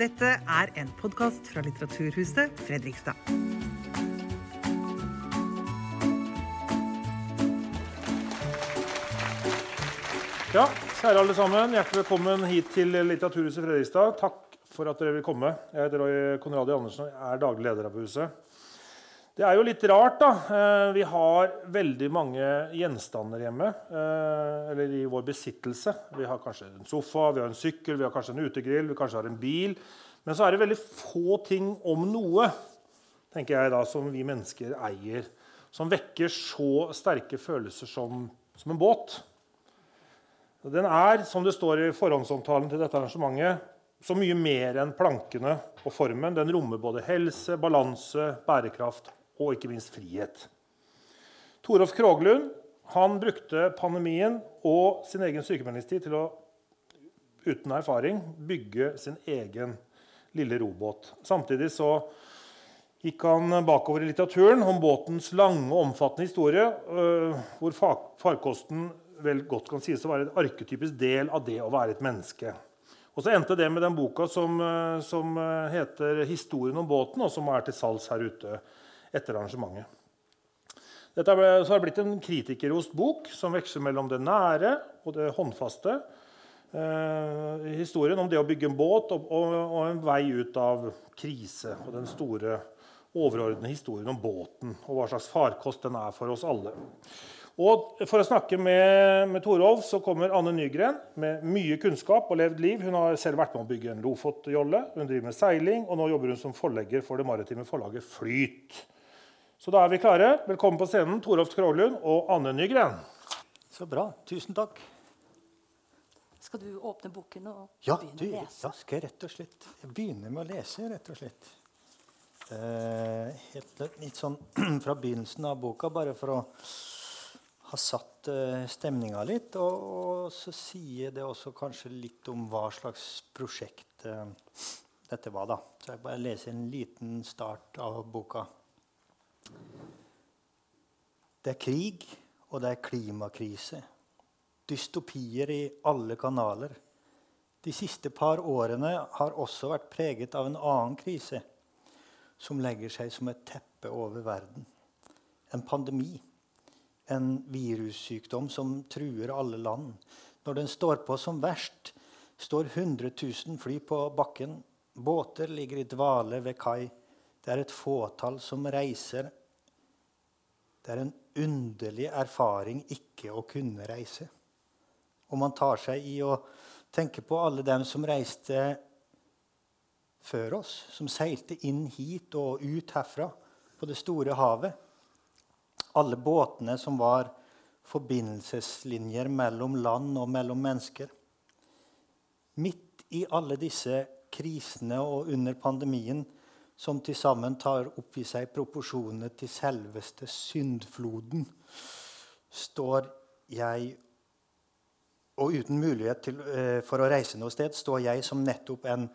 Dette er en podkast fra Litteraturhuset Fredrikstad. Ja, kjære alle sammen. Hjertelig velkommen hit til Litteraturhuset Fredrikstad. Takk for at dere vil komme. Jeg heter Roy Konradi Andersen og er daglig leder av huset. Det er jo litt rart, da. Eh, vi har veldig mange gjenstander hjemme. eh, Eller i vår besittelse. Vi har kanskje en sofa, vi har en sykkel, vi har kanskje en utegrill, vi kanskje har en bil. Men så er det veldig få ting om noe tenker jeg da, som vi mennesker eier, som vekker så sterke følelser som, som en båt. Den er, som det står i forhåndsomtalen til dette arrangementet, så mye mer enn plankene og formen. Den rommer både helse, balanse, bærekraft og ikke minst frihet. Torolf Kroglund han brukte pandemien og sin egen sykemeldingstid til å uten erfaring bygge sin egen lille robåt. Samtidig så gikk han bakover i litteraturen om båtens lange og omfattende historie, øh, hvor farkosten vel godt kan sies å være en arketypisk del av det å være et menneske. Og så endte det med den boka som, øh, som øh, heter 'Historien om båten', og som er til salgs her ute etter arrangementet. Dette ble, så har det blitt en kritikerrost bok som veksler mellom det nære og det håndfaste. Eh, historien om det å bygge en båt og, og, og en vei ut av krise. Og den store, overordnede historien om båten og hva slags farkost den er for oss alle. Og For å snakke med, med Torolf så kommer Anne Nygren med mye kunnskap og levd liv. Hun har selv vært med å bygge en Lofotjolle, hun driver med seiling, og nå jobber hun som forlegger for det maritime forlaget Flyt. Så da er vi klare. Velkommen på scenen, Torolf Kroglund og Anne Nygren. Så bra. Tusen takk. Skal du åpne boken og Ja, begynne du, å ja, lese? skal jeg rett og slett begynne med å lese, rett og slett. Eh, helt litt sånn fra begynnelsen av boka, bare for å ha satt eh, stemninga litt. Og, og så sier det også kanskje litt om hva slags prosjekt eh, dette var. da. Så jeg bare leser en liten start av boka. Det er krig, og det er klimakrise. Dystopier i alle kanaler. De siste par årene har også vært preget av en annen krise som legger seg som et teppe over verden. En pandemi. En virussykdom som truer alle land. Når den står på som verst, står 100 000 fly på bakken. Båter ligger i dvale ved kai. Det er et fåtall som reiser. Det er en underlig erfaring ikke å kunne reise. Og man tar seg i å tenke på alle dem som reiste før oss, som seilte inn hit og ut herfra på det store havet. Alle båtene som var forbindelseslinjer mellom land og mellom mennesker. Midt i alle disse krisene og under pandemien, som til sammen tar opp i seg proporsjonene til selveste syndfloden, står jeg og uten mulighet til, eh, for å reise noe sted står jeg som nettopp en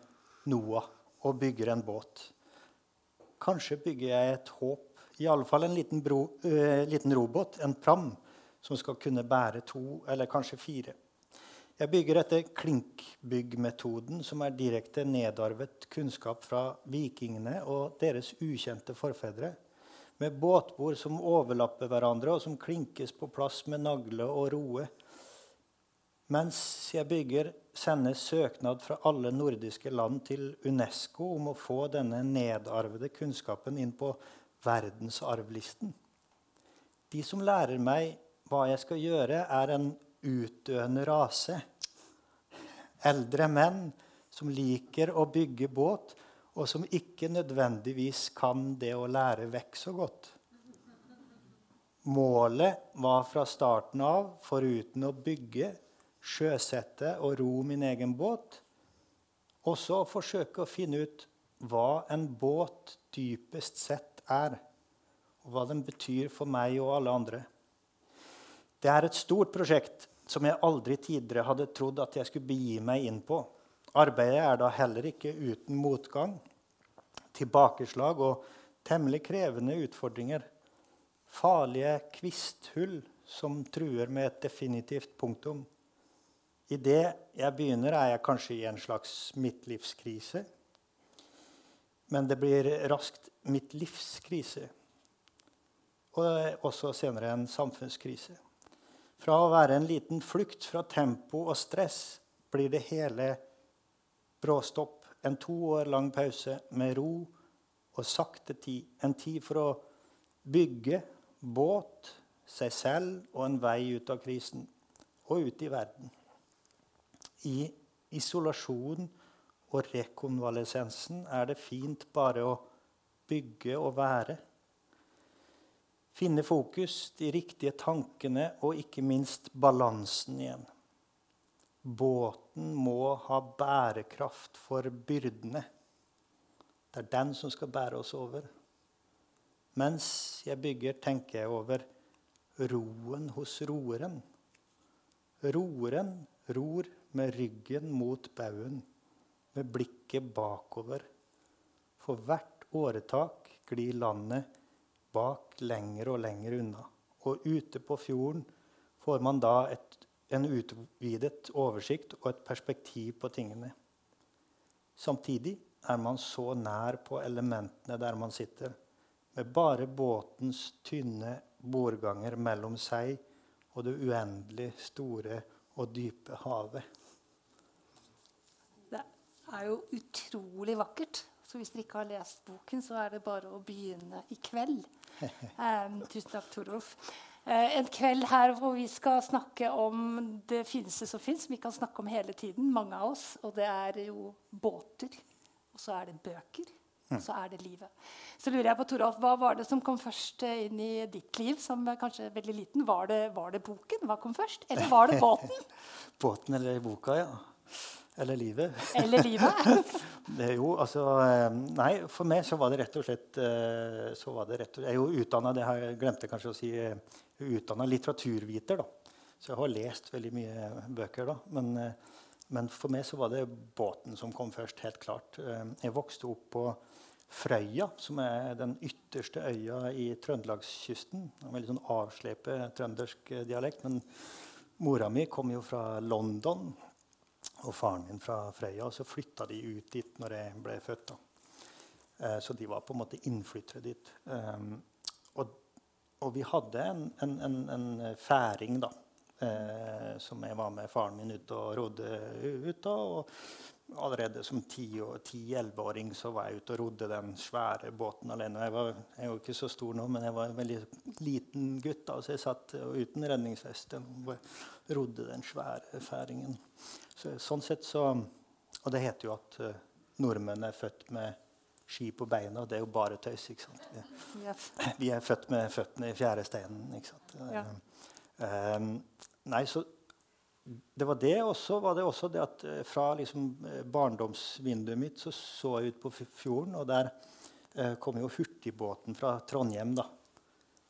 Noah og bygger en båt. Kanskje bygger jeg et håp, i alle fall en liten, bro, eh, liten robåt, en pram, som skal kunne bære to eller kanskje fire. Jeg bygger etter klinkbyggmetoden, som er direkte nedarvet kunnskap fra vikingene og deres ukjente forfedre, med båtbord som overlapper hverandre, og som klinkes på plass med nagle og roe. Mens jeg bygger, sendes søknad fra alle nordiske land til Unesco om å få denne nedarvede kunnskapen inn på verdensarvlisten. De som lærer meg hva jeg skal gjøre, er en utdøende rase. Eldre menn som liker å bygge båt, og som ikke nødvendigvis kan det å lære vekk så godt. Målet var fra starten av, foruten å bygge, sjøsette og ro min egen båt, også å forsøke å finne ut hva en båt dypest sett er, og hva den betyr for meg og alle andre. Det er et stort prosjekt som jeg aldri tidligere hadde trodd at jeg skulle begi meg inn på. Arbeidet er da heller ikke uten motgang, tilbakeslag og temmelig krevende utfordringer. Farlige kvisthull som truer med et definitivt punktum. Idet jeg begynner, er jeg kanskje i en slags midtlivskrise. Men det blir raskt mitt livs krise. Og også senere en samfunnskrise. Fra å være en liten flukt fra tempo og stress blir det hele bråstopp. En to år lang pause med ro og sakte tid. En tid for å bygge båt, seg selv og en vei ut av krisen og ut i verden. I isolasjon og rekonvalesensen er det fint bare å bygge og være. Finne fokus, de riktige tankene og ikke minst balansen igjen. Båten må ha bærekraft for byrdene. Det er den som skal bære oss over. Mens jeg bygger, tenker jeg over roen hos roeren. Roeren ror med ryggen mot baugen, med blikket bakover. For hvert åretak glir landet bak lenger og lenger unna. Og ute på fjorden får man da et, en utvidet oversikt og et perspektiv på tingene. Samtidig er man så nær på elementene der man sitter, med bare båtens tynne bordganger mellom seg og det uendelig store og dype havet. Det er jo utrolig vakkert. Så hvis dere ikke har lest boken, så er det bare å begynne i kveld. Um, tusen takk, Torolf. Uh, en kveld her hvor vi skal snakke om det fineste som fins. Vi kan snakke om hele tiden, mange av oss. Og det er jo båter. Og så er det bøker. Og så er det livet. Så lurer jeg på, Toralf, Hva var det som kom først inn i ditt liv? som kanskje veldig liten? Var det, var det boken? Hva kom først? Eller var det båten? båten eller boka, ja. Eller livet. Eller livet. det jo, altså, nei, for meg så var det rett og slett så var det rett og, Jeg er jo utdanna det har jeg glemte kanskje å si, utdanna litteraturviter. da. Så jeg har lest veldig mye bøker. da, men men for meg så var det båten som kom først. helt klart. Jeg vokste opp på Frøya, som er den ytterste øya i trøndelagskysten. En veldig sånn avslepet trøndersk dialekt. Men mora mi kom jo fra London, og faren min fra Frøya. Og så flytta de ut dit når jeg ble født. Eh, så de var på en måte innflyttere dit. Um, og, og, vi hadde en, en, en, en færing, da. Eh, som jeg var med faren min ut og rodde ut Da, Og allerede som 10-11-åring så var jeg ute og rodde den svære båten alene. Jeg, var, jeg er jo ikke så stor nå, men jeg var en veldig liten gutt. da, Så jeg satt uten redningsvest og rodde den svære færingen. Så, sånn sett så, Og det heter jo at uh, nordmenn er født med ski på beina. Det er jo bare tøys. ikke sant? Vi, vi er født med føttene i fjæresteinen. ikke sant? Ja. Um, nei, så det var det. også. var det også det at eh, fra liksom, eh, barndomsvinduet mitt så så jeg ut på fjorden, og der eh, kom jo hurtigbåten fra Trondheim. da.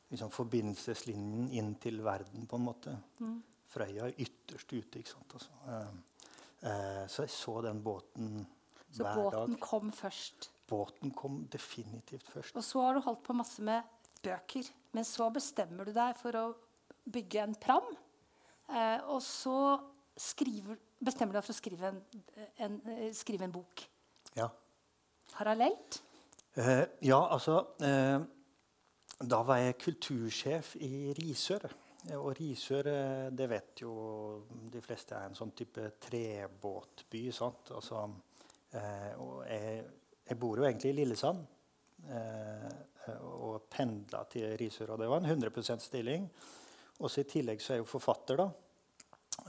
Liksom Forbindelseslinjen inn til verden, på en måte. Mm. Frøya er ytterst ute. ikke sant? Altså, eh, eh, så jeg så den båten så hver dag. Så båten kom først? Båten kom definitivt først. Og så har du holdt på masse med bøker. Men så bestemmer du deg for å bygge en pram. Eh, og så skriver, bestemmer du deg for å skrive en, en, eh, skrive en bok. Ja. Parallelt? Eh, ja, altså eh, Da var jeg kultursjef i Risør. Og Risør, eh, det vet jo de fleste, er en sånn type trebåtby. sant? Altså, eh, og jeg, jeg, bor jo egentlig i Lillesand. og pendla til Risør. Og det var en 100% stilling. Også I tillegg så er jeg jo forfatter. da,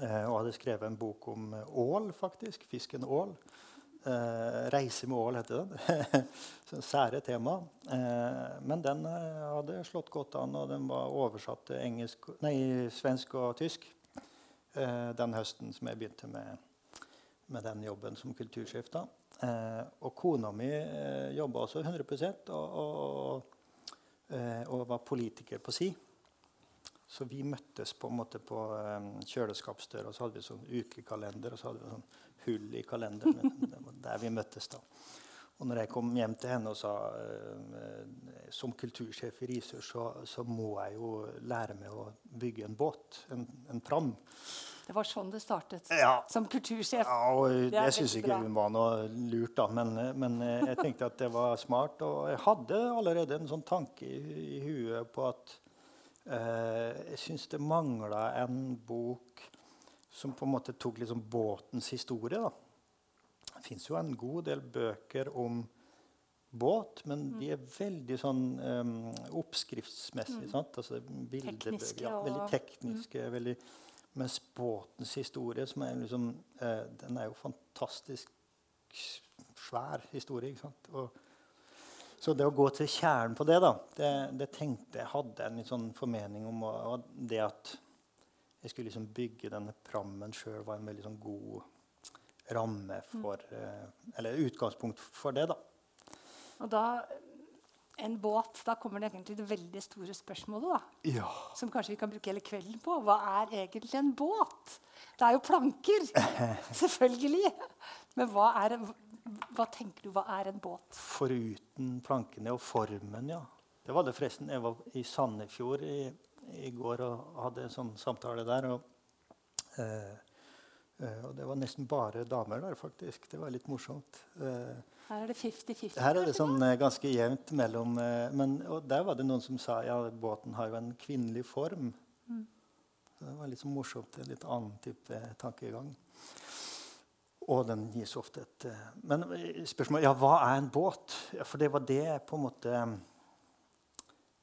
eh, Og hadde skrevet en bok om ål, faktisk. Fisken ål. Eh, 'Reise med ål' heter den. så Sære tema. Eh, men den eh, hadde slått godt an, og den var oversatt til engelsk, nei, svensk og tysk eh, den høsten som jeg begynte med, med den jobben som kultursjef. da. Eh, og kona mi eh, jobba også 100 og, og, og, var politiker på si. Så vi møttes på en måte på um, kjøleskapsdøra, og så hadde vi sånn ukekalender. Og så hadde vi sånn hull i kalenderen. Det var der vi møttes da. Og når jeg kom hjem til henne og sa eh, som kultursjef i Risør, så, så, må jeg jo lære meg å bygge en båt, en, en pram. Det var sånn det startet Ja. som kultursjef. Ja, og jeg syns ikke hun var noe lurt, da, men, men eh, jeg tenkte at det var smart. Og jeg hadde allerede en sånn tanke i, i huet på at eh, jeg syns det mangla en bok som på en måte tok liksom båtens historie. da. Det fins jo en god del bøker om båt, men Mm. de er veldig sånn um, oppskriftsmessige. sant? Altså. Tekniske Ja, veldig tekniske. veldig, mens båtens historie, som er liksom, eh, den er jo fantastisk svær historie. ikke sant? Og, så det å gå til kjernen på det, da, det, det tenkte jeg hadde en litt sånn formening om. Og, det at jeg skulle liksom bygge denne prammen sjøl, var en veldig sånn god ramme for mm. Eller utgangspunkt for det, da. Og da en båt, da kommer det egentlig det veldig store spørsmålet, da. Ja. Som kanskje vi kan bruke hele kvelden på. Hva er egentlig en båt? Det er jo planker. Selvfølgelig. Men hva, er, hva tenker du hva er en båt? Foruten plankene og formen, ja. Det var det forresten. Jeg var i Sandefjord i, i går og hadde en sånn samtale der. Og, eh, eh, og det var nesten bare damer der, faktisk. Det var litt morsomt. Eh, Her er det 50-50. her er det sånn eh, ganske jevnt mellom eh, Men og der var det noen som sa ja, båten har jo en kvinnelig form. Så Det var litt så morsomt. En litt annen type tankegang. Og den gis ofte et eh, Men eh, spørsmålet ja, hva er en båt? Ja, for det var det på en måte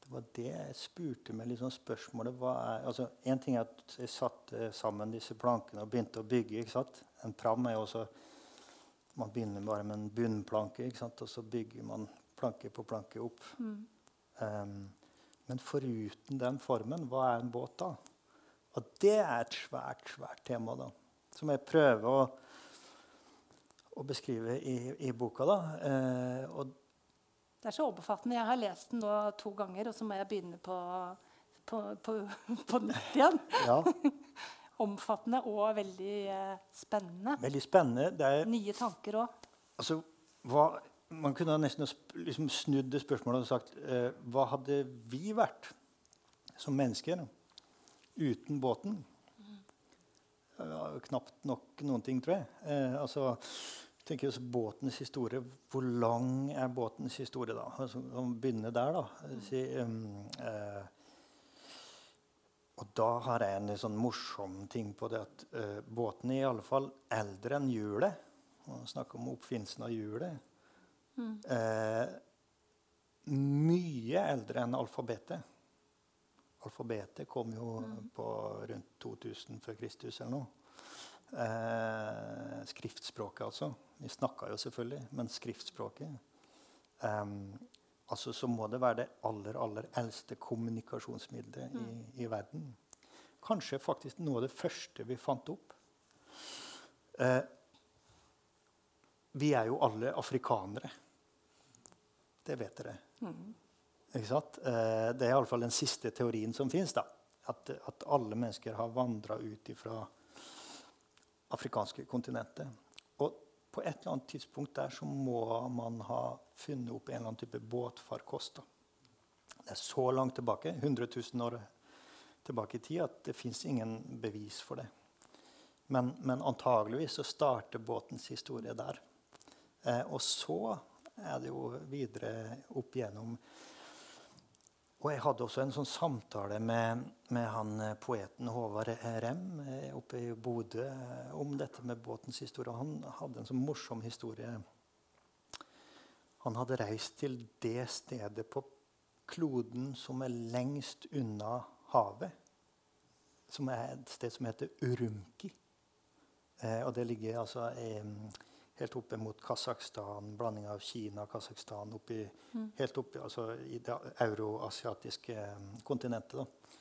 Det var det jeg spurte meg liksom spørsmålet hva er, altså En ting er at jeg satte sammen disse plankene og begynte å bygge. ikke sant? En pram er jo også Man begynner bare med en bunnplanke, ikke sant? og så bygger man planke på planke opp. Um, men foruten den formen, hva er en båt da? Og det er et svært, svært tema, da. Som jeg prøver å, å beskrive i, i boka. da. Eh, og Det er så overbefattende. Jeg har lest den nå to ganger, og så må jeg begynne på, på, på, på nytt igjen. ja, Omfattende og veldig eh, spennende. veldig spennende. Det er, Nye tanker òg. altså, hva, man kunne nesten liksom snudd det spørsmålet og sagt eh, Hva hadde vi vært som mennesker uten båten? Ja, knapt nok noen ting, tror jeg. Eh, altså, tenker også Båtens historie. Hvor lang er båtens historie, da? Altså, Om begynner der, da. Si, um, eh, og da har jeg en litt sånn morsom ting på det at eh, båten er i alle fall eldre enn hjulet. Man snakker om oppfinnelsen av hjulet. Eh, mye eldre enn alfabetet. Alfabetet kom jo på rundt 2000 før Kristus eller noe. Eh, skriftspråket, altså. Vi snakka jo selvfølgelig, men skriftspråket Eh, altså Så må det være det aller, aller eldste kommunikasjonsmiddelet i, i verden. Kanskje faktisk noe av det første vi fant opp. Eh, vi er jo alle afrikanere. Det vet dere. Ikke sant? Eh, det er iallfall den siste teorien som fins. At, at alle mennesker har vandra ut fra afrikanske kontinentet. Og på et eller annet tidspunkt der så må man ha funnet opp en eller annen type båtfarkost. Det er så langt tilbake, 100 000 år tilbake i tid, at det fins ingen bevis for det. Men, men antageligvis så starter båtens historie der. Eh, og så er det jo videre opp igjennom Og jeg hadde også en sånn samtale med, med han eh, poeten Håvard Rem eh, oppe i Bodø eh, om dette med båtens historie. Han hadde en sånn morsom historie. Han hadde reist til det stedet på kloden som er lengst unna havet. Som er et sted som heter Urumki. Og det ligger altså i, helt oppe mot Kasakhstan, blanding av Kina og Kasakhstan. Oppi, Helt oppe altså, i det euroasiatiske eh, kontinentet. Da.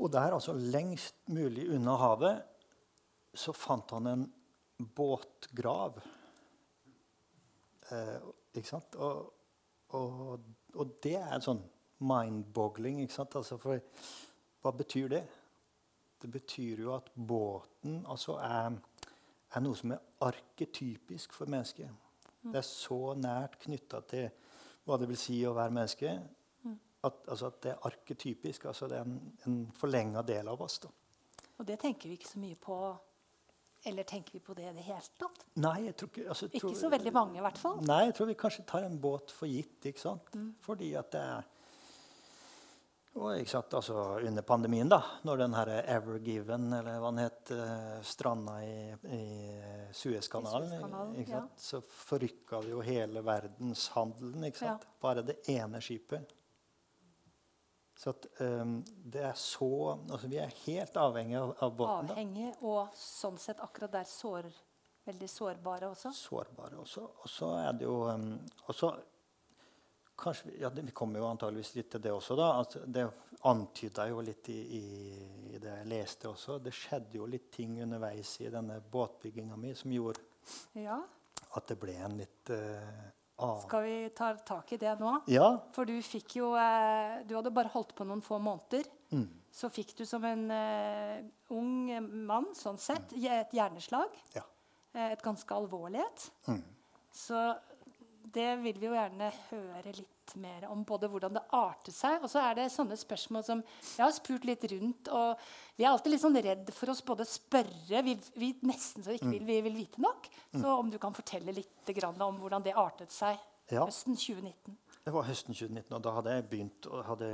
Og der, altså lengst mulig unna havet, så fant han en båtgrav. Eh, ikke sant? Og, og, og det er sånn mind-boggling. ikke sant? Altså, for hva betyr det? Det betyr jo at båten altså er, er noe som er arketypisk for mennesket. Det er så nært knytta til hva det vil si å være menneske, at, altså at det er arketypisk. Altså det er en, en forlenga del av oss. da. Og det tenker vi ikke så mye på. Eller tenker vi på det i det hele tatt? Nei, jeg tror ikke altså, jeg Ikke så veldig mange, i hvert fall. Nei, jeg tror vi kanskje tar en båt for gitt. ikke sant? Fordi at det er og, sant, altså Under pandemien, da, når den her Ever Given, eller hva den het, eh, stranda i, i Suezkanalen, I Suezkanalen, ja. så forrykka det jo hele verdenshandelen. ikke sant? Ja. Bare det ene skipet. Så at, um, det er så altså Vi er helt avhengige av, av båten. Avhengige, og sånn sett akkurat der sår, veldig sårbare også. sårbare også. Og så er det jo um, også, kanskje, ja, det, Vi kommer jo antageligvis litt til det også. da, at Det antyda jo litt i, i, i det jeg leste også. Det skjedde jo litt ting underveis i denne båtbygginga mi som gjorde Ja. at det ble en litt uh, annen Skal vi ta tak i det nå? Ja. For du fikk jo uh, Du hadde bare holdt på noen få måneder. Mm. Så fikk du som en uh, ung mann, sånn sett, et hjerneslag. ja. Eh, et ganske alvorlig et. Mm. Så det vil vi jo gjerne høre litt mer om. Både hvordan det arter seg, og så er det sånne spørsmål som jeg har spurt litt rundt. Og vi er alltid litt sånn redd for oss både spørre vi, vi Nesten så ikke vil, vi vil vite nok. Så om du kan fortelle litt om hvordan det artet seg Ja. høsten 2019. Det var høsten 2019, og da hadde jeg begynt og hadde,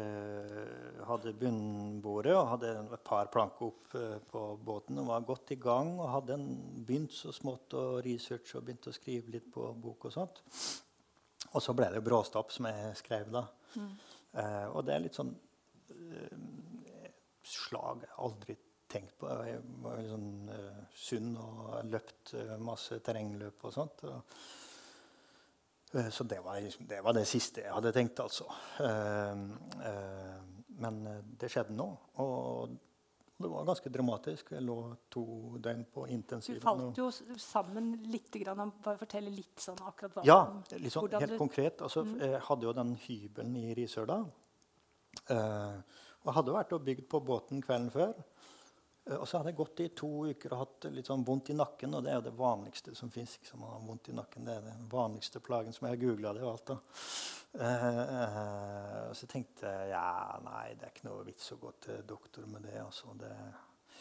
hadde bunnbordet og hadde et par planker opp eh, på båten og var godt i gang. Og hadde begynt så smått å researche og begynt å skrive litt på bok og sånt. Og så ble det bråstopp, som jeg skrev da. Eh, og det er litt sånn eh, slag jeg aldri tenkt på. Jeg var litt sånn eh, sunn og løpt eh, masse terrengløp og sånt. Og, Eh, Så det var, liksom, det var det siste jeg hadde tenkt, altså. Eh, men det skjedde nå. Og det var ganske dramatisk. Jeg lå to døgn på Du falt jo sammen litt. Grann, bare fortelle litt sånn akkurat hva Ja, liksom, helt du- konkret. Altså, Jeg hadde jo den hybelen i Risøla. Eh, og hadde vært og bygd på båten kvelden før. Eh, og så hadde jeg gått i to uker og hatt litt sånn vondt i nakken. Og det er jo det vanligste som fins. Man har vondt i nakken. Det er den vanligste plagen som jeg har googla det og alt. da. Eh, eh, så tenkte jeg ja, nei, det er ikke noe vits å gå til doktor med det. altså. det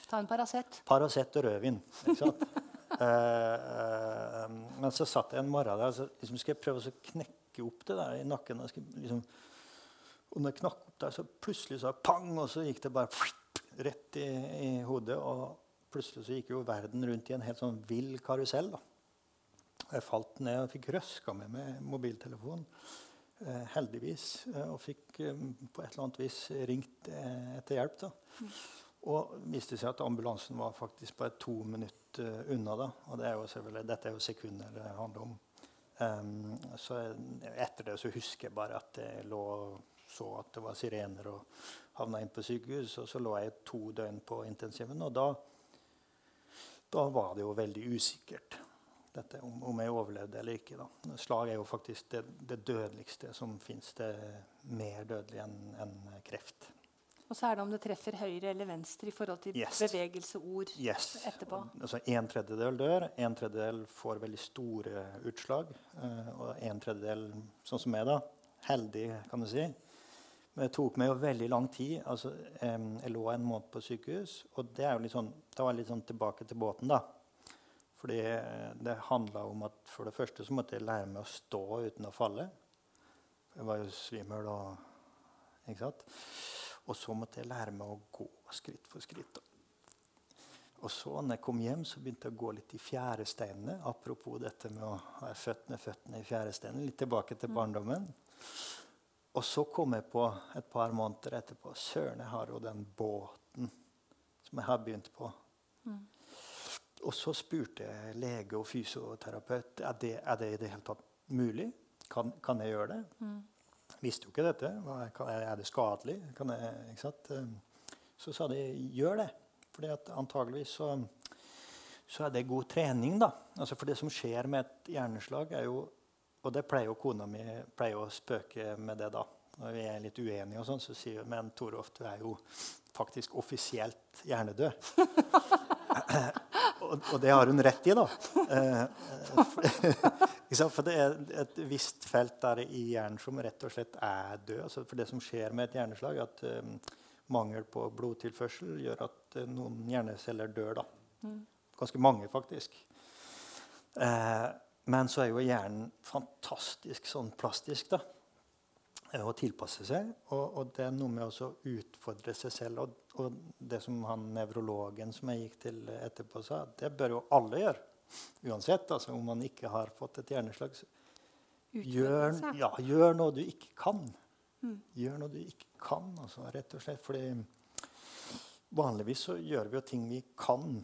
Ta en Paracet. Paracet og rødvin. ikke sant? Eh, men så satt jeg en morgen der og så liksom skulle jeg prøve å knekke opp det der i nakken. Og, skal, liksom, og når jeg knakk opp der, så plutselig så pang, og så gikk det bare rett i, i hodet. Og plutselig så gikk jo verden rundt i en helt sånn vill karusell. da. Jeg falt ned og fikk røska med meg mobiltelefonen. Eh, heldigvis. Eh, og fikk eh, på et eller annet vis ringt eh, etter hjelp. da. Og viste seg at ambulansen var faktisk bare to minutter eh, unna. da. Og det er jo dette er jo sekunder det handler om. Um, så etter det så husker jeg bare at jeg lå og så at det var sirener og havna inn på sykehus. Og så lå jeg to døgn på intensiven, og da, da var det jo veldig usikkert dette, om, om jeg overlevde eller ikke. da. Slag er jo faktisk det, det dødeligste som fins. Det er mer dødelig enn en kreft. Og så er det om det treffer høyre eller venstre i forhold til Yes. bevegelse, ord Yes. etterpå. Altså En tredjedel dør, en tredjedel får veldig store utslag. eh, og en tredjedel, sånn som meg, da, heldig, kan du si. Men det tok meg jo veldig lang tid. altså Jeg lå en måned på sykehus. Og det er jo litt sånn, da var jeg litt sånn tilbake til båten, da. Fordi eh, det handla om at for det første så måtte jeg lære meg å stå uten å falle. Jeg var jo svimmel og Ikke sant? Og så måtte jeg lære meg å gå skritt for skritt. Og så når jeg kom hjem, så begynte jeg å gå litt i fjæresteinene. Apropos dette med å være født med føttene i fjæresteinene. Litt tilbake til barndommen. Og så kom jeg på et par måneder etterpå Søren, jeg har jo den båten som jeg har begynt på. Og så spurte jeg lege og fysioterapeut er det, er det i det hele tatt mulig. Kan, kan jeg gjøre det? Visste jo ikke dette. Er det skadelig? Kan jeg? Um, Så sa de gjør det. Fordi at antageligvis så, så er det god trening. da. Altså For det som skjer med et hjerneslag, er jo Og det pleier jo kona mi pleier å spøke med det da. Når vi er litt uenige, og sånn, så sier hun men Torolf, du er jo faktisk offisielt hjernedød. og, og det har hun rett i, da. Eh, eh? For det er et visst felt der i hjernen som rett og slett er død. Altså for det som skjer med et hjerneslag, er at um, mangel på blodtilførsel gjør at uh, noen hjerneceller dør. da. Ganske mange, faktisk. Eh, men så er jo hjernen fantastisk sånn plastisk. da å tilpasse seg. Og, og, det er noe med å utfordre seg selv. Og, og, det som han nevrologen som jeg gikk til etterpå, sa, det bør jo alle gjøre. Uansett altså, om man ikke har fått et hjerneslag. Gjør, ja, gjør, noe du ikke kan. Mm. Gjør noe du ikke kan, altså, rett og slett. Fordi vanligvis så gjør vi jo ting vi kan.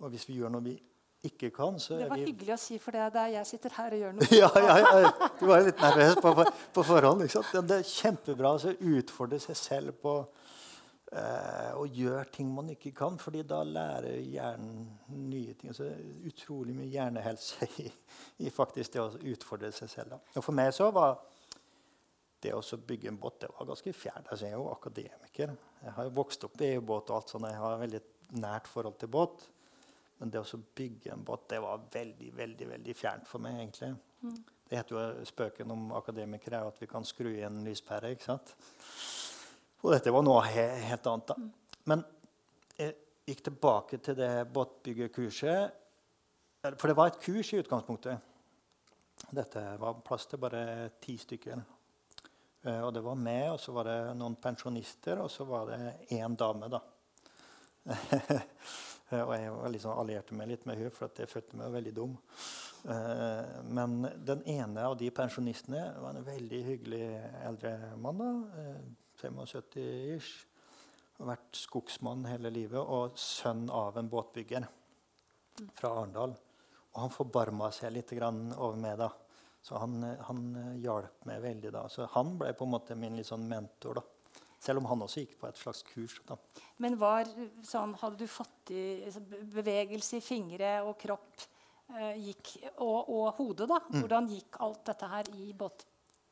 Og hvis vi gjør noe vi ikke kan, så Det var vi... hyggelig å si, for det er der jeg sitter her og gjør noe. ja, ja, ja, Du var litt nervøs på, på, på forhånd. ikke sant? Det er kjempebra å utfordre seg selv på eh, å gjøre ting man ikke kan, fordi da lærer hjernen nye ting. Så det er utrolig mye hjernehelse i, i faktisk det å utfordre seg selv. Og for meg så var det å bygge en båt det var ganske fjernt. Altså, jeg er jo akademiker. Jeg har jo vokst opp i båt og alt sånt. Jeg har veldig nært forhold til båt. Men det å bygge en båt det var veldig veldig, veldig fjernt for meg. egentlig. Mm. Det heter jo spøken om akademikere at vi kan skru i en lyspære. ikke sant? Og dette var noe he helt annet. da. Mm. Men jeg gikk tilbake til det båtbyggerkurset. For det var et kurs i utgangspunktet. Dette var plass til bare ti stykker. Uh, og det var meg, og så var det noen pensjonister, og så var det én dame. da. Eh, og jeg liksom allierte meg litt med henne, for jeg følte meg veldig dum. Eh, men den ene av de pensjonistene var en veldig hyggelig eldre mann. da, 75-ish. Eh, vært skogsmann hele livet og sønn av en båtbygger fra Arendal. Og han forbarma seg litt over meg. da. Så han, han hjalp meg veldig da. Så han ble på en måte min sånn mentor. da. Selv om han også gikk på et slags kurs. Da. Men var, sånn, hadde du fått i altså, bevegelse i fingre og kropp eh, gikk, og, og, hodet? da? Mm. Hvordan gikk alt dette her i båt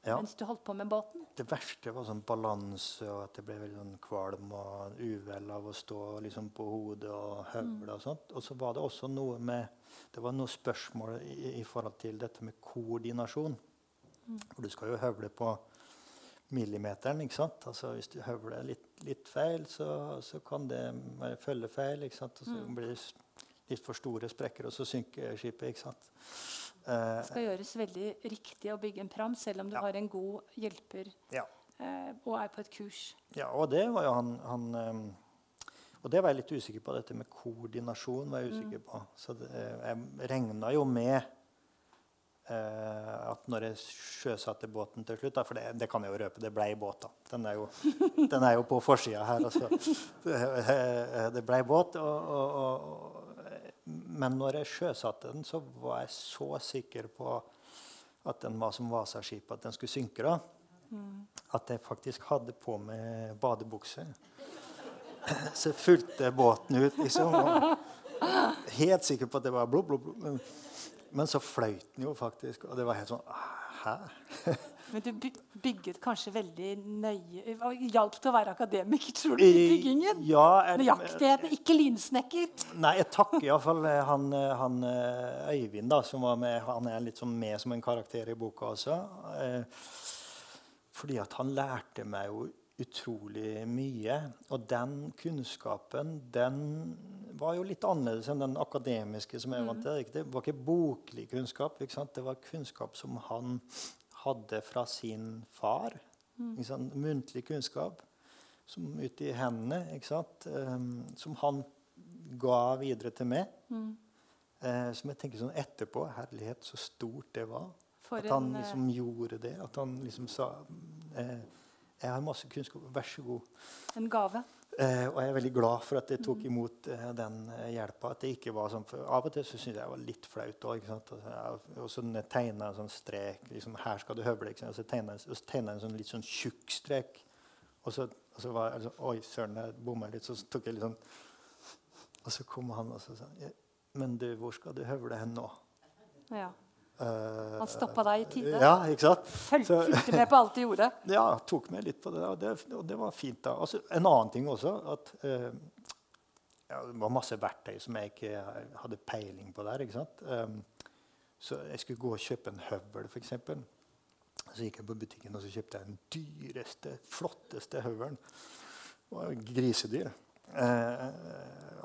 ja. mens du holdt på med båten? Det verste var sånn balanse, og at det ble veldig sånn kvalm og uvel av å stå liksom, på hodet og høvle. Mm. Og sånt. Og så var det også noe med det var noe spørsmål i, i forhold til dette med koordinasjon. Mm. For du skal jo høvle på millimeteren. ikke sant? Altså Hvis du høvler litt, litt feil, så, så, kan det være følgefeil. ikke sant? Og så mm. blir det litt for store sprekker, og så synker skipet. ikke sant? det skal gjøres veldig riktig å bygge en pram, selv om du ja. har en god hjelper ja. eh, og er på et kurs. Ja, og det var jo han, han um, og det var jeg litt usikker på. Dette med koordinasjon var jeg usikker mm. på. Så det, jeg regna jo med at når jeg sjøsatte båten til slutt da, For det, det, kan jeg jo røpe, det blei båt. da. Den er jo, den er jo på forsida her. Altså. Det, blei båt. Og, og, og, men når jeg sjøsatte den, så var jeg så sikker på at den var som Vasaskipet, at den skulle synke. da, mm. At jeg faktisk hadde på meg badebukse. Så jeg fulgte båten ut, liksom. helt sikker på at det var blod, blod, blod. Men så fløyt den jo faktisk, og det var helt sånn Hæ? Men du bygget kanskje veldig nøye Hjalp til å være akademiker, tror du, i byggingen? Ja, Nøyaktigheten, ikke linsnekker? Nei, jeg takker iallfall eh, han, eh, han eh, Øyvind, da, som var med. Han er litt sånn med som en karakter i boka også. fordi at han lærte meg jo utrolig mye. Og den kunnskapen den var jo litt annerledes enn den akademiske. som jeg vant til. Det var ikke boklig kunnskap. Det var kunnskap som han hadde fra sin far. Mm. Muntlig kunnskap som ute i hendene. Um, som han ga videre til meg. Mm. Uh, som jeg tenker sånn etterpå Herlighet, så stort det var. For at han liksom uh... gjorde det. At han liksom sa eh, jeg har masse kunnskap. Vær så god. En gave. Eh, og jeg er veldig glad for at jeg tok imot eh, den eh, hjelpa. At det ikke var sånn, for Av og til så syntes jeg det var litt flaut òg. Og så tegna en sånn strek liksom, Her skal du høvle. Og så tegna jeg en sånn litt sånn tjukk strek. Og så, og så var jeg sånn Oi, søren, jeg bomma litt. Så tok jeg litt sånn Og så kom han og så sa Men du, hvor skal du høvle hen nå? Ja. Uh, han stoppa deg i tide? Ja, ikke sant? Fulgte med på alt du gjorde? ja, tok med litt på det. Og det, og det var fint. da. Altså, en annen ting også at uh, ja, Det var masse verktøy som jeg ikke hadde peiling på der. ikke sant? Um, Så jeg skulle gå og kjøpe en høvel, f.eks. Så gikk jeg på butikken og så kjøpte jeg den dyreste, flotteste høvelen. Det var grisedyr.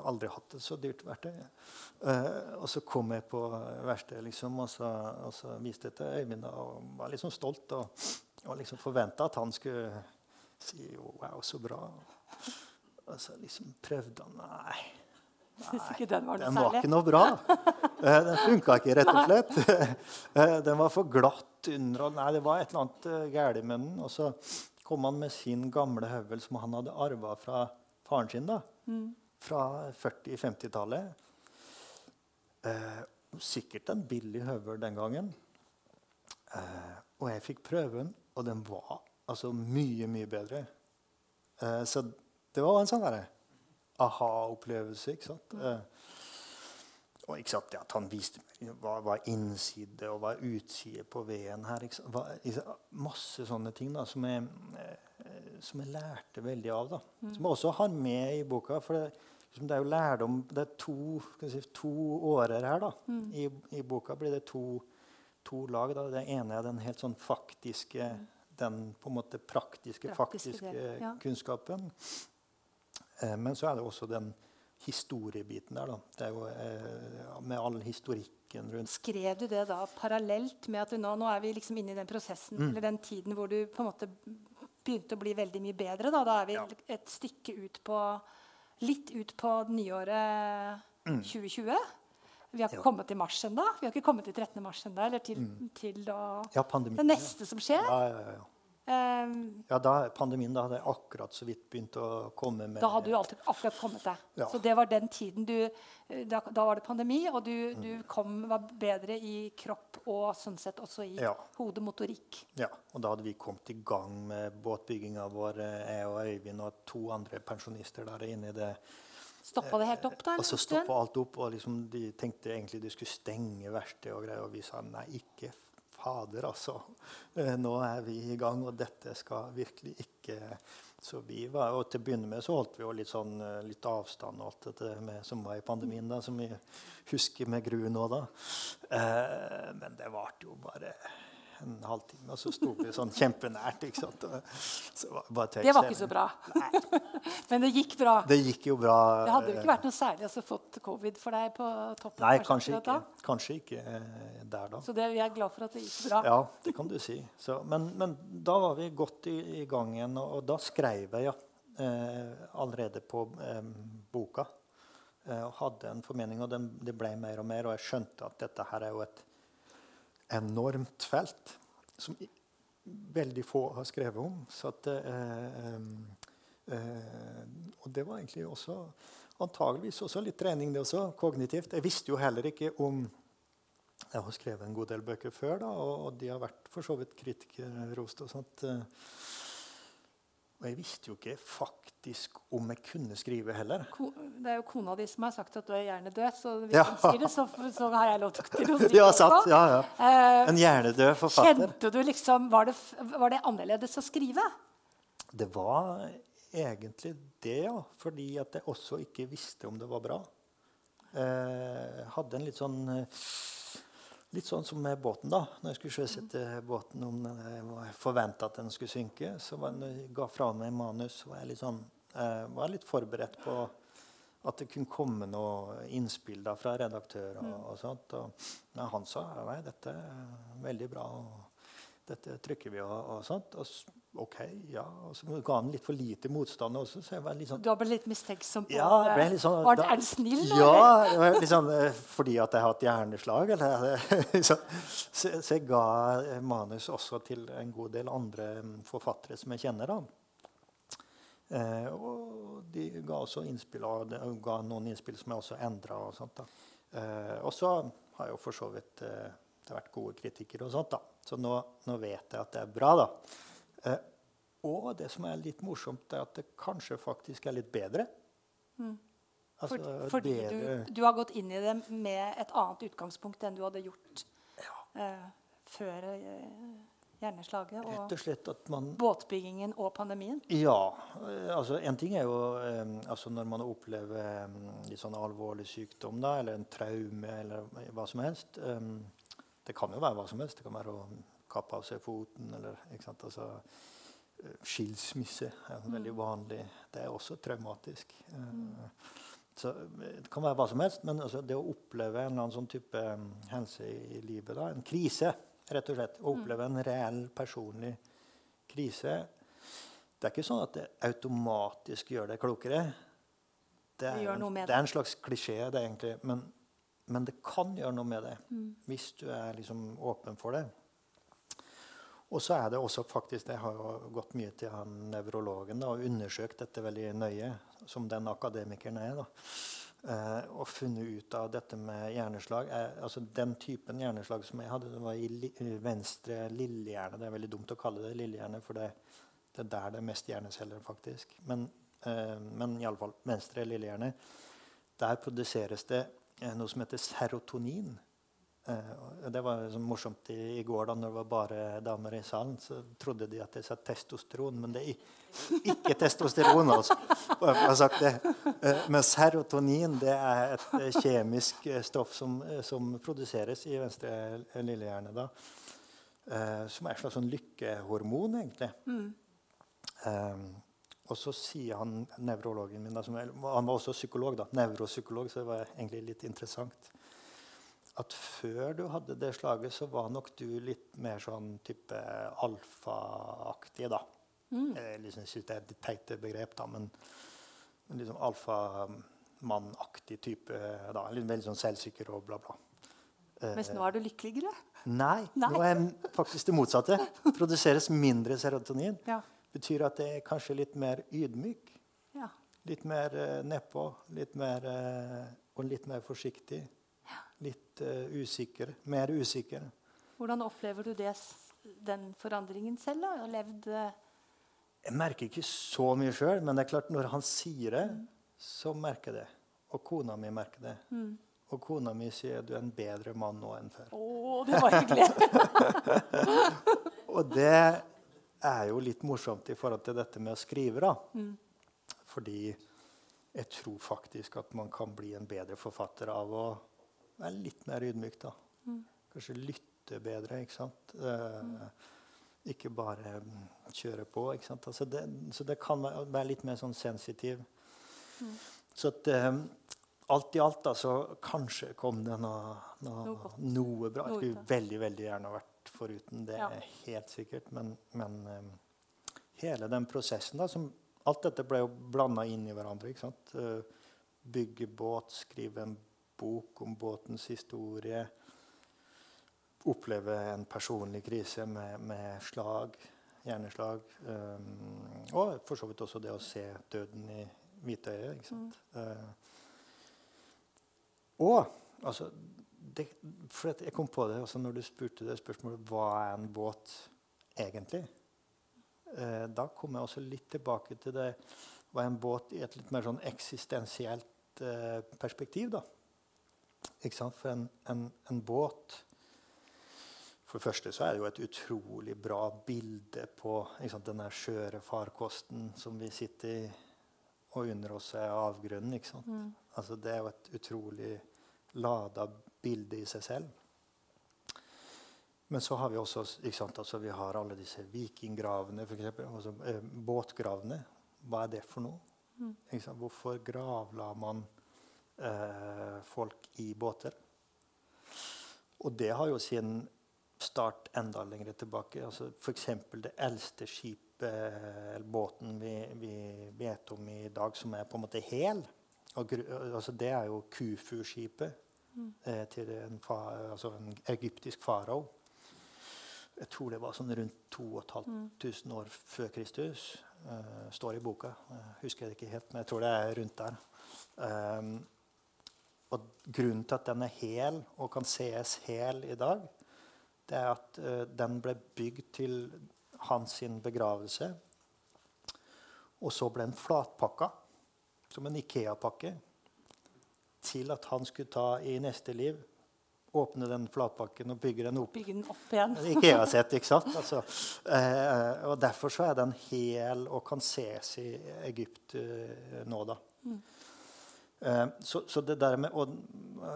Eh, aldri hatt et så dyrt verktøy. Uh, og så kom jeg på verkstedet liksom, og, så, og så viste jeg til Øyvind og var liksom stolt. Og, og liksom forventa at han skulle si wow, så bra. Og så liksom prøvde han Nei. Nei, ikke den var Den var ikke noe bra. Eh, Den funka ikke, rett og slett. Eh, Den var for glatt under. Nei, det var et eller annet galt med den. Og så kom han med sin gamle høvel som han hadde arva fra faren sin. da, Fra 40-50-tallet. Eh, sikkert en billig høvel den gangen. Eh, og jeg fikk prøve den, og den var altså mye, mye bedre. Eh, så det var en sånn aha-opplevelse. ikke sant? Eh, og ikke sant, at han viste meg hva var innside og hva utside på veden her. Hva, masse sånne ting da, som jeg, eh, som jeg lærte veldig av. da. Som jeg også har med i boka. for det, det er jo lærdom, det er to, si, to årer her. da. I, I boka blir det to, to lag. da. Det ene er den helt sånn faktiske, den på en måte praktiske, Praktiske faktiske ja. kunnskapen. Eh, men så er det også den historiebiten der. da. Det er jo eh, Med all historikken rundt. Skrev du det da parallelt med at du nå, nå er vi liksom inne i den prosessen Mm. eller den tiden hvor du på en måte begynte å bli veldig mye bedre? Da, da er vi Ja. et stykke ut på Litt ut på nyåret 2020. Vi har ikke Mm. Ja. kommet til mars ennå. Vi har ikke kommet til 13. mars ennå. Eller til, til da Ja, det neste som skjer. Ja, ja, ja. Ehm, ja da, pandemien da hadde jeg akkurat så vidt begynt å komme med Da hadde du alltid akkurat kommet deg. Ja. Så det var den tiden du Da, da var det pandemi, og du, du kom, var bedre i kropp og sånn sett også i Ja. hodemotorikk. Ja, og da hadde vi kommet i gang med båtbygginga vår, eh, jeg og Øyvind og to andre pensjonister der inne i det. Stoppa det helt opp da? Og så stoppa alt opp, og liksom de tenkte egentlig de skulle stenge verkstedet og greier, og vi sa nei, ikke fader, altså. Eh, Nå er vi i gang, og dette skal virkelig ikke Så vi var, og til å begynne med så holdt vi jo litt sånn eh, litt avstand og alt dette med, som var i pandemien, da, som vi husker med gru nå, da. Eh, men det varte jo bare en halvtime, og så sto vi sånn kjempenært. ikke sant? Så var, bare Det var ikke så bra. Men det gikk bra. Det gikk jo bra. Det hadde jo ikke vært noe særlig å fått covid for deg på toppen. Nei, kanskje ikke, kanskje ikke eh, der, da. Så det, vi er glad for at det gikk bra. Ja, det kan du si. Så, men, men da var vi godt i, i gang igjen, og, og da skrev jeg ja, eh, allerede på eh, boka. Eh, og hadde en formening, og den, det ble mer og mer, og jeg skjønte at dette her er jo et enormt felt som veldig få har skrevet om. Så at, eh, eh, og det var egentlig også antageligvis også litt trening, det også, kognitivt. Jeg visste jo heller ikke om jeg har skrevet en god del bøker før, da, og, og de har vært for så vidt kritikerrost. og sånt. eh. Og jeg visste jo ikke faktisk om jeg kunne skrive heller. Ko, det er jo kona di som har sagt at du er hjernedød, så hvis Ja. hun sier det, så, så har jeg lov til å si det Ja, sant, ja, ja. Eh, En hjernedød forfatter. Kjente du liksom var det, var det annerledes å skrive? Det var egentlig det, ja. Fordi at jeg også ikke visste om det var bra. Eh, hadde en litt sånn eh, Litt sånn som med båten, da. Når jeg skulle sjøsette båten om jeg forventa at den skulle synke, så var, når jeg ga fra meg manus, var jeg litt sånn eh, var litt forberedt på at det kunne komme noe innspill da fra redaktør. og, og sånt. Og, ja, han sa nei, dette er veldig bra, og dette trykker vi, og, og sånt. Og OK, ja. Og så ga han litt for lite motstand også, så jeg var litt sånn Du har blitt litt mistenksom på ja, jeg sånn, Var det, Er du snill, da? Ja, eh, fordi at jeg har hatt hjerneslag. Eller, så, så, så jeg ga eh, manus også til en god del andre mm, forfattere som jeg kjenner. da. Eh, og de ga også innspill, og de ga noen innspill som jeg også endra. Og, sånt, da. eh, og så har jo for så vidt eh, det vært gode kritikker og sånt. da. Så nå, nå vet jeg at det er bra, da. Eh, og det som er litt morsomt, er at det kanskje faktisk er litt bedre. Mm. Altså, fordi bedre- du, du har gått inn i det med et annet utgangspunkt enn du hadde gjort eh, før eh, hjerneslaget og og man båtbyggingen og pandemien. Ja. eh, altså En ting er jo eh, altså når man opplever eh, litt sånn alvorlig sykdom, da, eller en traume, eller hva som helst. Det kan jo være hva som helst. Det kan være å kappe av seg foten eller ikke sant? Altså, Skilsmisse er veldig vanlig. Det er også traumatisk. Så Det kan være hva som helst, men altså, det å oppleve en eller annen sånn type hendelse i livet, da, en krise, rett og slett, å oppleve en reell personlig krise Det er ikke sånn at det automatisk gjør deg klokere. Det er, Det det er en slags klisjé, det egentlig, men, men det kan gjøre noe med det Mm. hvis du er liksom åpen for det. Og så er det også faktisk, Jeg har jo gått mye til han nevrologen og undersøkt dette veldig nøye, som den akademikeren er. da, Og funnet ut av dette med hjerneslag. Eh, altså Den typen hjerneslag som jeg hadde, det var i li, venstre lillehjerne. Det er veldig dumt å kalle det lillehjerne, for det, det er der det er mest hjerneceller, faktisk. Men, eh, men iallfall venstre lillehjerne. Der produseres det eh, noe som heter serotonin. Og det var liksom morsomt i, i går, da når det var bare damer i salen. Så trodde de at jeg sa testosteron, men det er ikke testosteron. altså. Bare for å ha sagt det. Uh, men serotonin det er et eh, kjemisk stoff som, som produseres i venstre lillehjerne. da. uh, som er et slags sånn lykkehormon, egentlig. Eh, og så sier han nevrologen min da, som Han var også psykolog, da, nevropsykolog, så det var egentlig litt interessant at før du hadde det slaget, så var nok du litt mer sånn type alfaaktig, da. Jeg liksom synes det er et teit begrep, da, men, liksom alfamannaktig type. da, Veldig sånn selvsikker og bla, bla. Mens nå er du lykkeligere. Nei, Nei. nå er jeg faktisk det motsatte. Produseres mindre serotonin. Ja. Betyr at det er kanskje litt mer ydmyk. ja. Litt mer uh, nedpå. Litt mer, uh, og litt mer forsiktig. Litt uh, usikker. Mer usikker. Hvordan opplever du det, den forandringen selv? da? Levd uh... Jeg merker ikke så mye sjøl, men det er klart når han sier det, så merker jeg det. Og kona mi merker det. Og kona mi sier du er en bedre mann nå enn før. Å, det var hyggelig! Og det er jo litt morsomt i forhold til dette med å skrive, da. Fordi jeg tror faktisk at man kan bli en bedre forfatter av å være litt mer ydmyk, da. Kanskje lytte bedre, ikke sant. Eh, ikke bare mm, kjøre på. ikke sant? Altså det, så det kan være, litt mer sånn sensitiv. Så at eh, alt i alt, da, så kanskje kom det noe, noe, Noe noe bra. Jeg skulle veldig veldig gjerne vært foruten. Det Ja. er helt sikkert. Men, men eh, hele den prosessen da, som, Alt dette ble jo blanda inn i hverandre. ikke sant? Eh, bygge båt, skrive en bok om båtens historie. Oppleve en personlig krise med, med slag, hjerneslag. Um, og for så vidt også det å se døden i hvitøyet. ikke sant? Uh, og altså det, for Jeg kom på det altså når du spurte det spørsmålet hva er en båt egentlig. Uh, da kom jeg også litt tilbake til det hva er en båt i et litt mer sånn eksistensielt uh, perspektiv. da. Ikke sant? For en, en, en båt For det første så er det jo et utrolig bra bilde på sant, denne skjøre farkosten som vi sitter i, og under oss er avgrunnen. ikke sant? Altså, det er jo et utrolig lada bilde i seg selv. Men så har vi også sant, altså vi har alle disse vikinggravene, for eksempel, altså, eh, båtgravene. Hva er det for noe? Sant? Hvorfor gravla man eh, folk i båter? Og det har jo sin start enda lenger tilbake. Altså F.eks. det eldste skipet, eller båten vi, vi vet om i dag, som er på en måte hel. Altså det er jo Kufu-skipet eh, til en, fa, altså en egyptisk farao. Jeg tror det var sånn rundt 2500 år før Kristus. Uh, står i boka. Jeg husker det ikke helt, men jeg tror det er rundt der. Um, og grunnen til at den er hel og kan sees hel i dag, det er at uh, den ble bygd til hans sin begravelse. Og så ble den flatpakka som en Ikea-pakke til at han skulle ta i neste liv. Åpne den flatpakken og bygge den opp. Bygge den opp igjen. Ikea-sett, ikke sant? Altså, eh, og Derfor så er den hel og kan ses i Egypt eh, nå, da. Eh, så, så det der med, og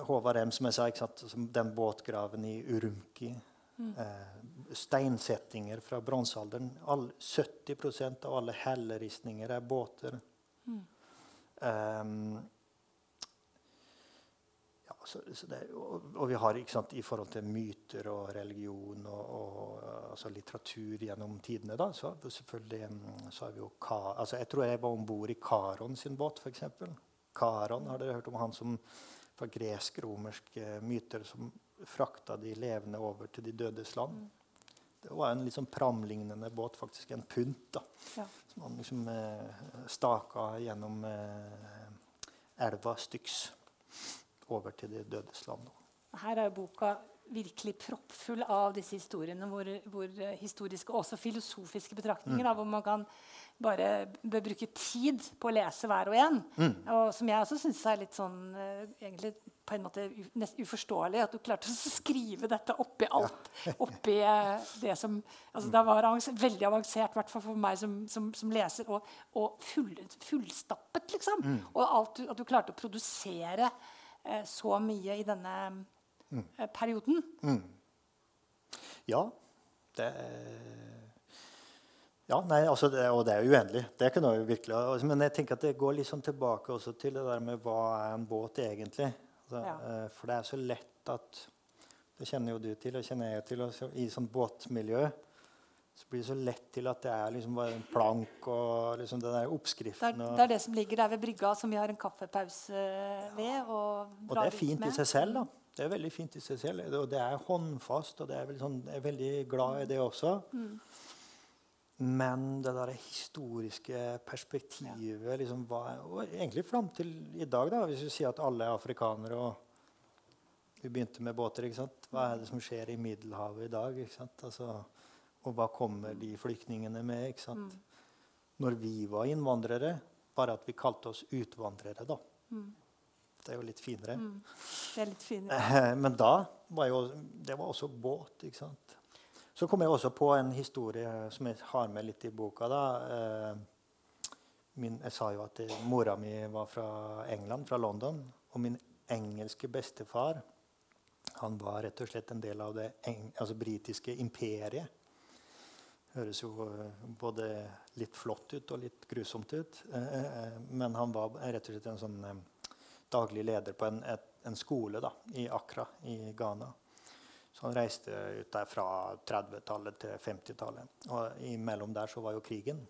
Håvard M., som jeg sa, sant? Som den båtgraven i Urumki. Eh, steinsettinger fra bronsealderen. 70% av alle helleristninger er båter. Ehm, ja, så, så det, og, og vi har sant, i forhold til myter og religion og, og altså litteratur gjennom tidene, da, så selvfølgelig mm, så har vi jo Ka, altså Jeg tror jeg var om bord i Karon sin båt, f.eks. Karon, har dere hørt om han som fra gresk-romerske myter som frakta de levende over til de dødes land? Det var en litt sånn pramlignende båt, faktisk en punt, da, Ja. som han liksom eh, staka gjennom eh, elva Styx over til de dødes land. Her er jo boka virkelig proppfull av disse historiene, hvor, hvor eh, historiske og også filosofiske betraktninger, da, hvor man kan bare bør bruke tid på å lese hver og en. Og som jeg også syns er litt sånn eh, egentlig på en måte nesten uforståelig at du klarte å skrive dette oppi alt. Oppi eh, det som altså Det var veldig avansert, i hvert fall for meg som, som, som leser, og, og full, fullstappet, liksom. Og alt at du klarte å produsere eh, så mye i denne eh, perioden. Ja, det ja, nei, altså det, Og det er uendelig. Det er ikke jo virkelig altså, Men jeg tenker at det går litt sånn tilbake også til det der med hva er en båt egentlig. Altså, Ja. eh, For det er så lett at Det kjenner jo du til, og kjenner jeg til. Altså, I sånn båtmiljø så blir det så lett til at det er liksom bare en plank og liksom den der Det er, oppskriften. Det er det som ligger der ved brygga, som vi har en kaffepause ved. Og, og det er fint i seg selv. da. Det er veldig fint i seg selv. Og det er håndfast, og det er veldig sånn, jeg er veldig glad i det også. Men det der historiske perspektivet liksom, hva, og Egentlig fram til i dag, da, hvis vi sier at alle er afrikanere og Vi begynte med båter. ikke sant? Hva er det som skjer i Middelhavet i dag? ikke sant? Altså, og hva kommer de flyktningene med? ikke sant? Når vi var innvandrere, bare at vi kalte oss utvandrere, da. Det er jo litt finere. Det er litt finere. Men da var jo Det var også båt, ikke sant. Så kom jeg også på en historie som jeg har med litt i boka. da. Eh, Min, jeg sa jo at mora mi var fra England, fra London. Og min engelske bestefar han var rett og slett en del av det altså britiske imperiet. Høres jo eh, både litt flott ut og litt grusomt ut. Eh, men han var rett og slett en sånn daglig leder på en, et, en skole da, i Accra i Ghana. Så han reiste ut der fra 30-tallet til 50-tallet. Og imellom der så var jo krigen.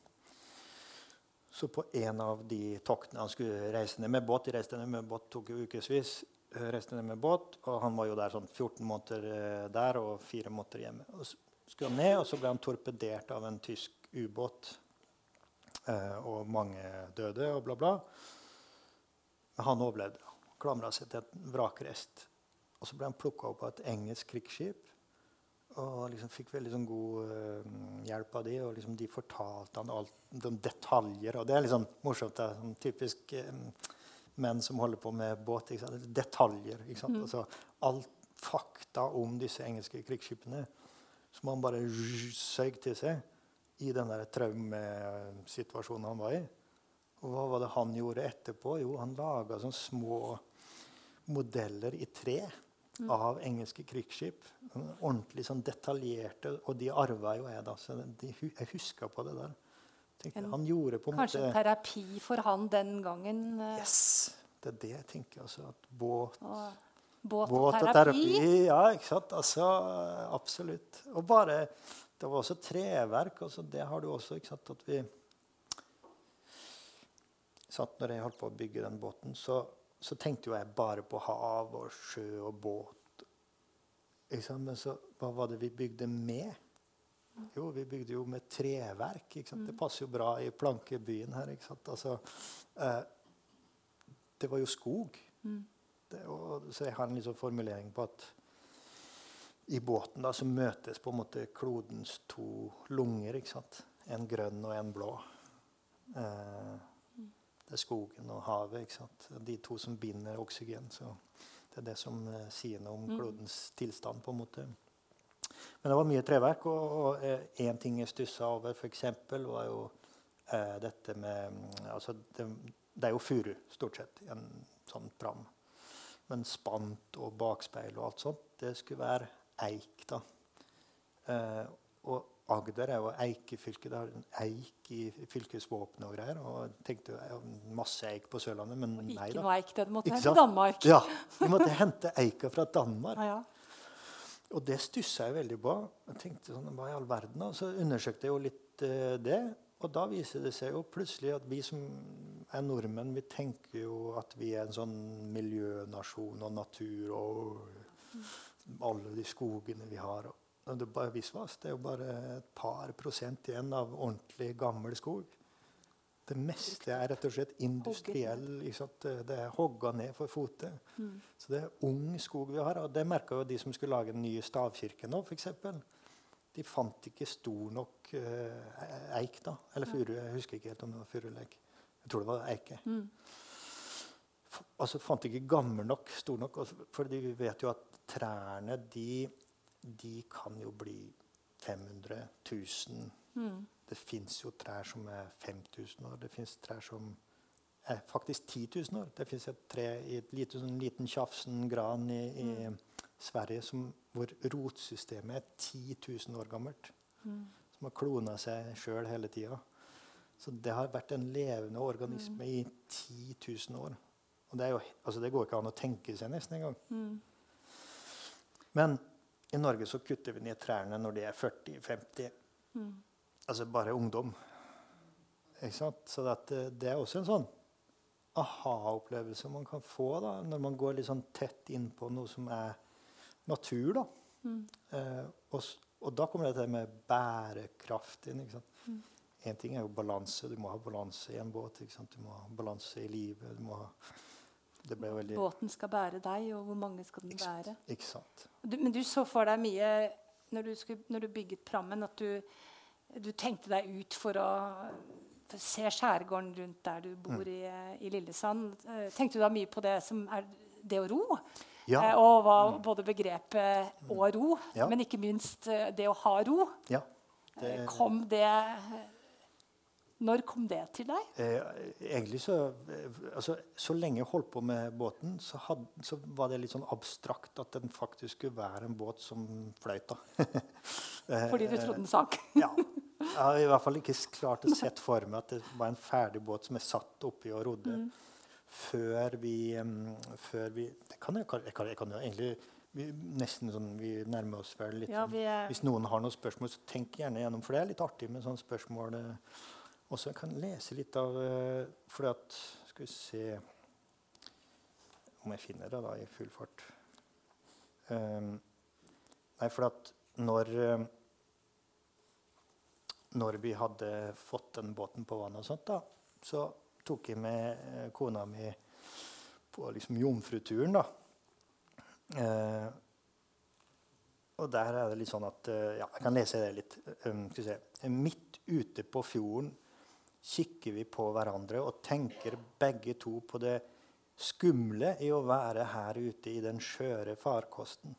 Så på en av de toktene han skulle reise ned med båt De reiste ned med båt tok jo ukevis. eh, Reiste ned med båt, og han var jo der sånn 14 måneder eh, der og fire måneder hjemme. Og så skulle han ned, og så ble han torpedert av en tysk ubåt. Eh, og mange døde og bla, bla. Men han overlevde. Klamra seg til et vrakrest. Og så ble han plukka opp av et engelsk krigsskip. Og liksom fikk veldig sånn god uh, hjelp av de, og liksom de fortalte han alt de detaljer. Og det er litt sånn morsomt. Det er sånn typisk eh, menn som holder på med båt. Detaljer. Ikke sant? Altså, alt fakta om disse engelske krigsskipene som han bare søg til seg i den der traumesituasjonen han var i. Og hva var det han gjorde etterpå? Jo, han laga sånne små modeller i tre av engelske krigsskip. Ordentlig sånn detaljerte, og de arva jo jeg, da. Så de, jeg huska på det der. Tenkte, En- han gjorde på en Kanskje måte terapi for han den gangen. eh, Yes! Det er det jeg tenker. altså, at Båt og båt, Båt og terapi. Ja, ikke sant? Altså, absolutt. Og bare Det var også treverk. Altså, det har du også. ikke sant? At vi satt Når jeg holdt på å bygge den båten, så, så tenkte jo jeg bare på hav og sjø og båt. Men så hva var det vi bygde med? Jo, vi bygde jo med treverk. Det passer jo bra i plankebyen her. Altså, eh, det var jo skog. Det, og, så jeg har en liksom formulering på at i båten da, så møtes på en måte klodens to lunger. En grønn og en blå. Eh, det er skogen og havet. ikke sant? De to som binder oksygen. Så det er det som eh, sier noe om klodens tilstand. på en måte. Men det var mye treverk. Og én ting jeg stussa over, f.eks., var jo eh, dette med mm, altså det, det er jo furu, stort sett, i en sånn pram. Men spant og bakspeil og alt sånt, det skulle være eik. da. Eh, og Agder er jo eikefylke. Det har en eik i fylkesvåpenet og greier. Og tenkte masse eik på Sørlandet, men Og nei ikke noe eik. Det måtte hente være? Danmark. Ja, Vi måtte hente eika fra Danmark. Ja, ja. Og det stussa jeg veldig på. Jeg tenkte sånn, hva i all verden? Og så undersøkte jeg jo litt uh, det. Og da viser det seg jo plutselig at vi som er nordmenn, vi tenker jo at vi er en sånn miljønasjon og natur og alle de skogene vi har. Det er bare visvas. Det er jo bare et par prosent igjen av ordentlig gammel skog. Det meste er rett og slett industriell. Det er hogga ned for fote. Så det er ung skog vi har. Og det merka jo de som skulle lage den nye stavkirken nå, f.eks. De fant ikke stor nok uh, eik, da. Eller furu. Jeg husker ikke helt om det var furu eller eik. Jeg tror det var eike. F- Altså fant ikke gammel nok, stor nok. For vi vet jo at trærne, de, de kan jo bli 500 000 Det fins jo trær som er 5000 år. Det fins trær som er faktisk 10 000 år. Det fins et tre i et lite, sånn liten tjafsen gran i, i Sverige som, hvor rotsystemet er 10 000 år gammelt. Som har klona seg sjøl hele tida. Så det har vært en levende organisme i 10 000 år. Og det, jo, altså det går ikke an å tenke seg nesten engang. Men i Norge så kutter vi ned trærne når de er 40-50. Altså bare ungdom. Ikke sant? Så det, det er også en sånn aha-opplevelse man kan få da, når man går litt sånn tett inn på noe som er natur. da. Eh, og, og da kommer dette med bærekraft inn. ikke sant? Én ting er jo balanse. Du må ha balanse i en båt. ikke sant? Du må ha balanse i livet. Du må ha, det veldig Båten skal bære deg, og hvor mange skal den ikke bære? Ikke sant? Du, men du så for deg mye når du, skulle, når du bygget Prammen, at du, du tenkte deg ut for å for se skjærgården rundt der du bor Mm. i, i Lillesand. Eh, Tenkte du da mye på det som er det å ro? Ja. Mm. Eh, og hva, både begrepet å ro, Ja. men ikke minst eh, det å ha ro. Ja. Eh, Det, Kom det Når kom det til deg? Eh, egentlig så eh, altså, Så lenge jeg holdt på med båten, så, had, så var det litt sånn abstrakt at den faktisk skulle være en båt som fløyt. Eh, Fordi du trodde den sank? Ja. Jeg har i hvert fall ikke klart å sett for meg at det var en ferdig båt som er satt oppi og rodde. Mm. Før vi, um, før vi det kan jeg, jeg, kan, jeg kan jo egentlig vi, nesten sånn, vi nærmer oss vel litt Ja, sånn- vi er, Hvis noen har noen spørsmål, så tenk gjerne gjennom. For det er litt artig med sånne spørsmål. eh, Også så kan jeg lese litt av For at Skal vi se Om jeg finner det da i full fart. Um, nei, for at når eh, Når vi hadde fått den båten på vannet, og sånt da, så tok jeg med eh, kona mi på liksom jomfruturen. da. Eh, og der er det litt sånn at eh, Ja, jeg kan lese det litt. Um, skal vi se. Midt ute på fjorden kikker vi på hverandre og tenker begge to på det skumle i å være her ute i den skjøre farkosten.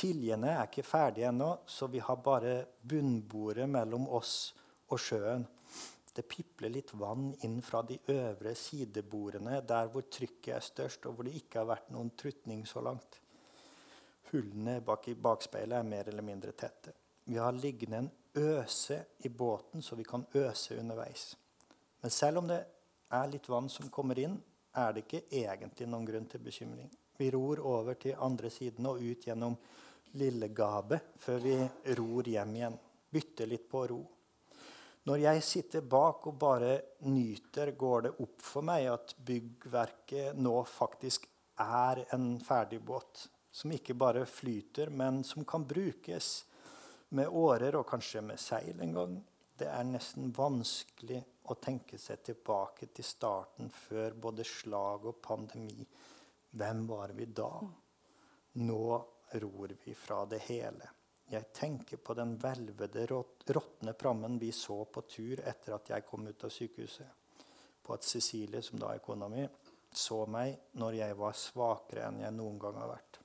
Tiljene er ikke ferdige ennå, så vi har bare bunnbordet mellom oss og sjøen. Det pipler litt vann inn fra de øvre sidebordene, der hvor trykket er størst, og hvor det ikke har vært noen trutning så langt. Hullene bak i bakspeilet er mer eller mindre tette. Vi har liggende en øse i båten, så vi kan øse underveis. Men selv om det er litt vann som kommer inn, er det ikke egentlig noen grunn til bekymring. Vi ror over til andre siden og ut gjennom Lillegabet før vi ror hjem igjen. Bytter litt på ro. Når jeg sitter bak og bare nyter, går det opp for meg at byggverket nå faktisk er en ferdig båt. Som ikke bare flyter, men som kan brukes med årer og kanskje med seil en gang. Det er nesten vanskelig å tenke seg tilbake til starten før både slag og pandemi. Hvem var vi da? Nå ror vi fra det hele. Jeg tenker på den hvelvede, råt- råtne prammen vi så på tur etter at jeg kom ut av sykehuset. På at Cecilie, som da er kona mi, så meg når jeg var svakere enn jeg noen gang har vært.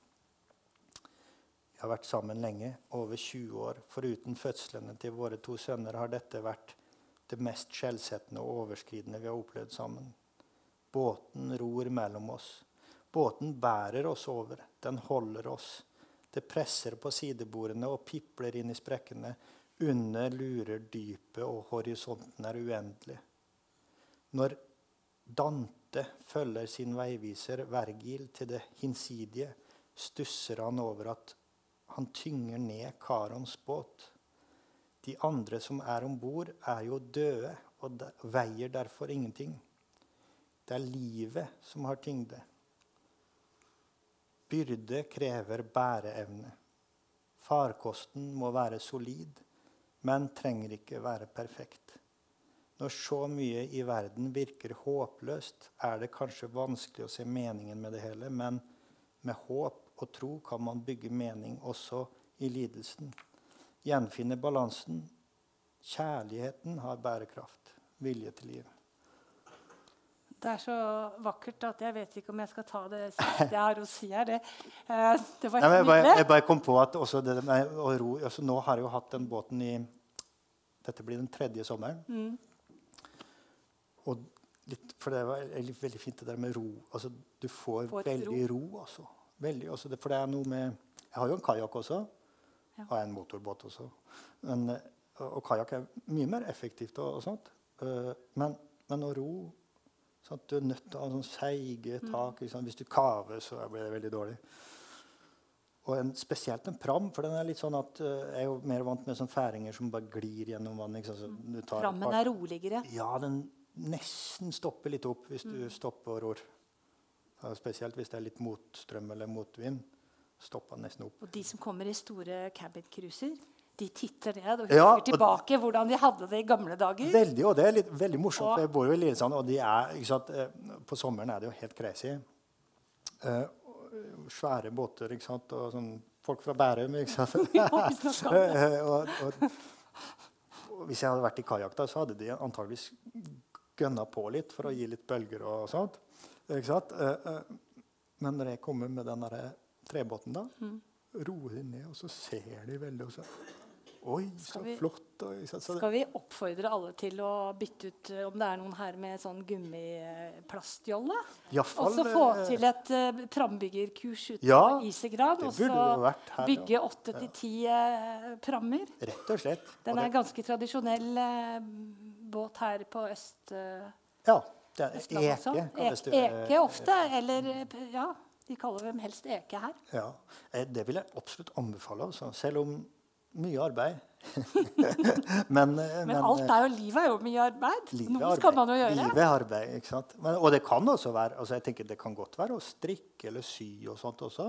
Vi har vært sammen lenge, over 20 år. Foruten fødslene til våre to sønner har dette vært det mest skjellsettende og overskridende vi har opplevd sammen. Båten ror mellom oss. Båten bærer oss over. Den holder oss. Det presser på sidebordene og pipler inn i sprekkene. Under lurer dypet, og horisonten er uendelig. Når Dante følger sin veiviser Vergil til det hinsidige, stusser han over at han tynger ned Karons båt. De andre som er om bord, er jo døde og veier derfor ingenting. Det er livet som har tyngde. Byrde krever bæreevne. Farkosten må være solid, men trenger ikke være perfekt. Når så mye i verden virker håpløst, er det kanskje vanskelig å se meningen med det hele, men med håp og tro kan man bygge mening også i lidelsen. Gjenfinne balansen. Kjærligheten har bærekraft. Vilje til liv. Det er så vakkert at jeg vet ikke om jeg skal ta det siste jeg har å si her. Det, eh, det var Nei, jeg, bare, jeg bare kom på at også det med å ro altså Nå har jeg jo hatt den båten i Dette blir den tredje sommeren. Og litt, for det var veldig, veldig fint det der med ro. Altså, du får Får veldig ro. altså. Veldig, Også det, for det er noe med Jeg har jo en kajakk også. Ja. Og en motorbåt også. Men, eh, og kajakk er mye mer effektivt. og, og sånt. Eh, men, men å ro sant? Du er nødt til å ha sånn seige tak. ikke sant? Hvis du kaver, så blir det veldig dårlig. Og en, spesielt en pram, for den er litt sånn at eh, jeg er jo mer vant med sånn færinger som bare glir gjennom vannet. Prammen er roligere. ja, den nesten stopper litt opp hvis du stopper og ror. Spesielt hvis det er litt motstrøm eller motvind. Stopper nesten opp. Og de som kommer i store cabin-cruiser, de titter ned og husker Ja, og- tilbake hvordan de hadde det i gamle dager. Veldig, og det er litt, veldig morsomt, Og- jeg bor jo i Lillesand, og de er, sant, eh, på sommeren er det jo helt crazy. Eh, svære båter, ikke sant, og sånn folk fra Bærum, ikke sant. Ja, og, og, og hvis jeg hadde vært i kajakk, så hadde de antageligvis gønna på litt for å gi litt bølger og sånt. Eh, eh, men når jeg kommer med den trebåten, da, Mm. roer de ned, og så ser de veldig og så, Oi, så vi- flott. Og, så Skal vi oppfordre alle til å bytte ut eh, om det er noen her med sånn gummiplastjolle? Og så få til et uh, prambyggerkurs ute Ja, på Isegran. Og så bygge åtte til ti prammer. Rett og slett. Den er ganske tradisjonell uh, båt her på øst, Uh, ja, det er Østlandet også. eke, kalles det. E- Eke ofte. Eller eh, ja, de kaller dem helst eke her. Ja, eh, det vil jeg absolutt anbefale, altså, selv om mye arbeid. men, men, Men alt er jo, livet er jo mye arbeid. Noe skal man jo gjøre. Livet er arbeid, ikke sant? Men, og det kan også være altså jeg tenker det kan godt være å strikke eller sy og sånt også.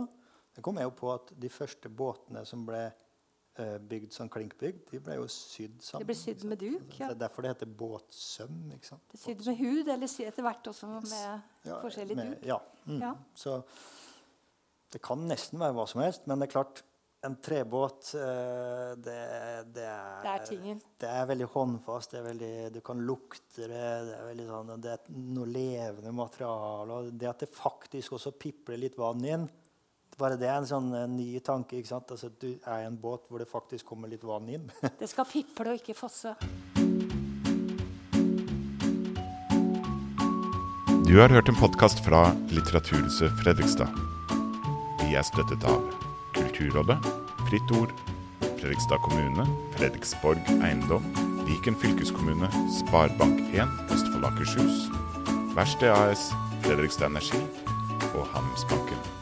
Det kom jeg jo på at De første båtene som ble eh, bygd som klinkbygd, de ble jo sydd sammen. Det ble sydd med duk, ja. Det er derfor det heter båtsøm. ikke sant? Det Sydd med hud, eller etter hvert også med Ja, forskjellig med- duk. Ja. Mm. Ja. Så det kan nesten være hva som helst, men det er klart en trebåt eh, det, det, er, Det er tingen. Det er veldig håndfast. Det er veldig, du kan lukte det. Det er, sånn, det er noe levende materiale. Og det at det faktisk også pipler litt vann inn bare det er en sånn en ny tanke. ikke sant? Altså, du er i en båt hvor det faktisk kommer litt vann inn. Det skal piple og ikke fosse. Du har hørt en podkast fra Litteraturhuset Fredrikstad. Vi er støttet av Kulturrådet, Fritt Ord, Fredrikstad kommune, Fredriksborg eiendom, Viken fylkeskommune, Sparebank1 Østfold Akershus, Verksted AS, Fredrikstad Energi og Handelsbanken.